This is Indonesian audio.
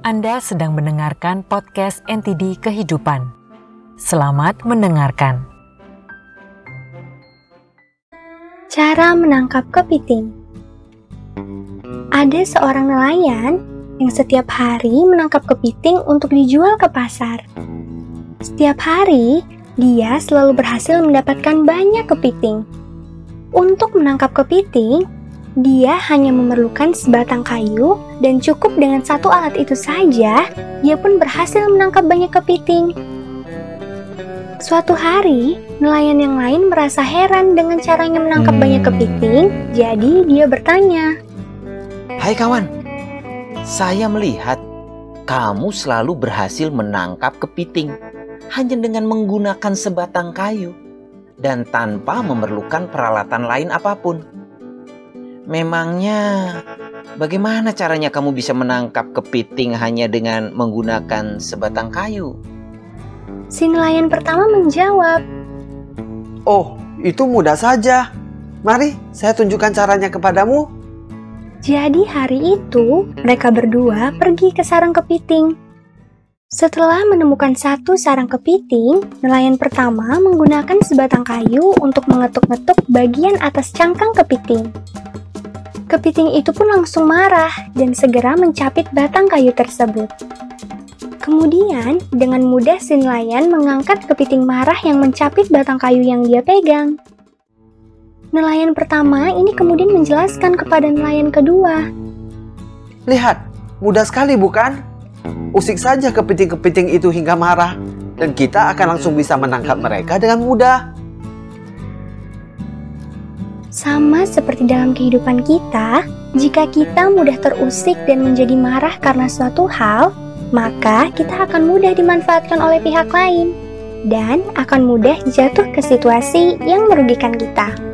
Anda sedang mendengarkan podcast NTD Kehidupan. Selamat mendengarkan. Cara menangkap kepiting. Ada seorang nelayan yang setiap hari menangkap kepiting untuk dijual ke pasar. Setiap hari, dia selalu berhasil mendapatkan banyak kepiting. Untuk menangkap kepiting, dia hanya memerlukan sebatang kayu dan cukup dengan satu alat itu saja, dia pun berhasil menangkap banyak kepiting. Suatu hari, nelayan yang lain merasa heran dengan caranya menangkap Hmm. banyak kepiting, jadi dia bertanya, Hai kawan, saya melihat kamu selalu berhasil menangkap kepiting hanya dengan menggunakan sebatang kayu dan tanpa memerlukan peralatan lain apa pun. Memangnya bagaimana caranya kamu bisa menangkap kepiting hanya dengan menggunakan sebatang kayu? Si nelayan pertama menjawab, Oh, itu mudah saja. Mari, saya tunjukkan caranya kepadamu. Jadi hari itu, mereka berdua pergi ke sarang kepiting. Setelah menemukan satu sarang kepiting, nelayan pertama menggunakan sebatang kayu untuk mengetuk-ngetuk bagian atas cangkang kepiting. Kepiting itu pun langsung marah dan segera mencapit batang kayu tersebut. Kemudian, dengan mudah si nelayan mengangkat kepiting marah yang mencapit batang kayu yang dia pegang. Nelayan pertama ini kemudian menjelaskan kepada nelayan kedua. Lihat, mudah sekali bukan? Usik saja kepiting-kepiting itu hingga marah, dan kita akan langsung bisa menangkap mereka dengan mudah. Sama seperti dalam kehidupan kita, jika kita mudah terusik dan menjadi marah karena suatu hal, maka kita akan mudah dimanfaatkan oleh pihak lain dan akan mudah jatuh ke situasi yang merugikan kita.